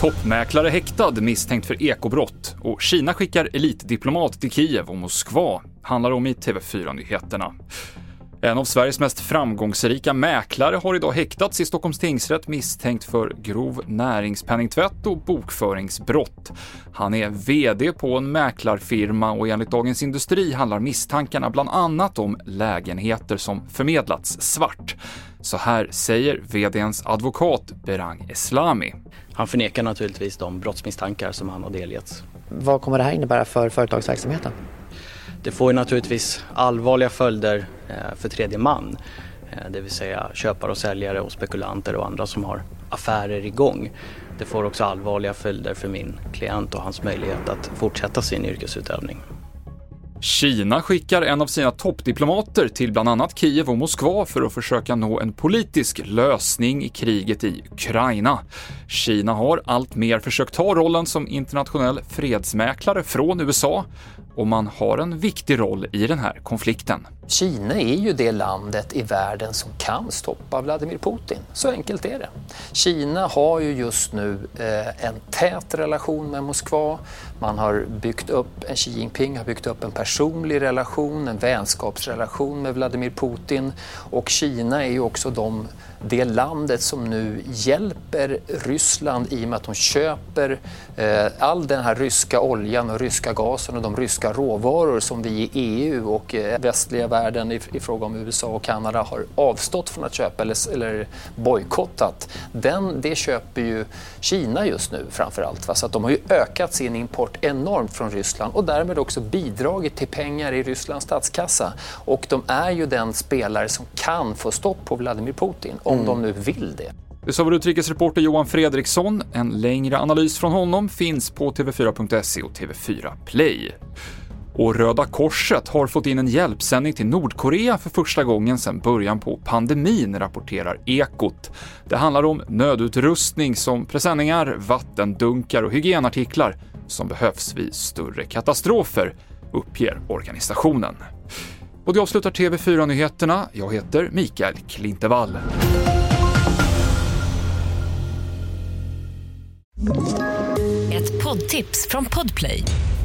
Toppmäklare häktad misstänkt för ekobrott och Kina skickar elitdiplomat till Kiev och Moskva, handlar om i TV4-nyheterna. En av Sveriges mest framgångsrika mäklare har idag häktats i Stockholms tingsrätt misstänkt för grov näringspenningtvätt och bokföringsbrott. Han är VD på en mäklarfirma och enligt Dagens Industri handlar misstankarna bland annat om lägenheter som förmedlats svart. Så här säger VDns advokat Berang Eslami. Han förnekar naturligtvis de brottsmisstankar som han har delgetts. Vad kommer det här innebära för företagsverksamheten? Det får ju naturligtvis allvarliga följder eh, för tredje man. Eh, det vill säga köpare och säljare och spekulanter och andra som har affärer igång. Det får också allvarliga följder för min klient och hans möjlighet att fortsätta sin yrkesutövning. Kina skickar en av sina toppdiplomater till bland annat Kiev och Moskva för att försöka nå en politisk lösning i kriget i Ukraina. Kina har alltmer försökt ta rollen som internationell fredsmäklare från USA och man har en viktig roll i den här konflikten. Kina är ju det landet i världen som kan stoppa Vladimir Putin. Så enkelt är det. Kina har ju just nu eh, en tät relation med Moskva. Man har byggt upp, Xi Jinping har byggt upp en personlig relation, en vänskapsrelation med Vladimir Putin. Och Kina är ju också de det landet som nu hjälper Ryssland i och med att de köper eh, all den här ryska oljan och ryska gasen och de ryska råvaror som vi i EU och eh, västliga världen i, i, fråga om USA och Kanada har avstått från att köpa eller, eller bojkottat. det köper ju Kina just nu framför allt. Va? Så att de har ju ökat sin import enormt från Ryssland och därmed också bidragit till pengar i Rysslands statskassa. Och de är ju den spelare som kan få stopp på Vladimir Putin om mm. de nu vill det. Det sa vår utrikesreporter Johan Fredriksson. En längre analys från honom finns på TV4.se och TV4 Play. Och Röda Korset har fått in en hjälpsändning till Nordkorea för första gången sedan början på pandemin, rapporterar Ekot. Det handlar om nödutrustning som presenningar, vattendunkar och hygienartiklar som behövs vid större katastrofer, uppger organisationen. Och det avslutar TV4-nyheterna. Jag heter Mikael Klintevall. Ett poddtips från Podplay.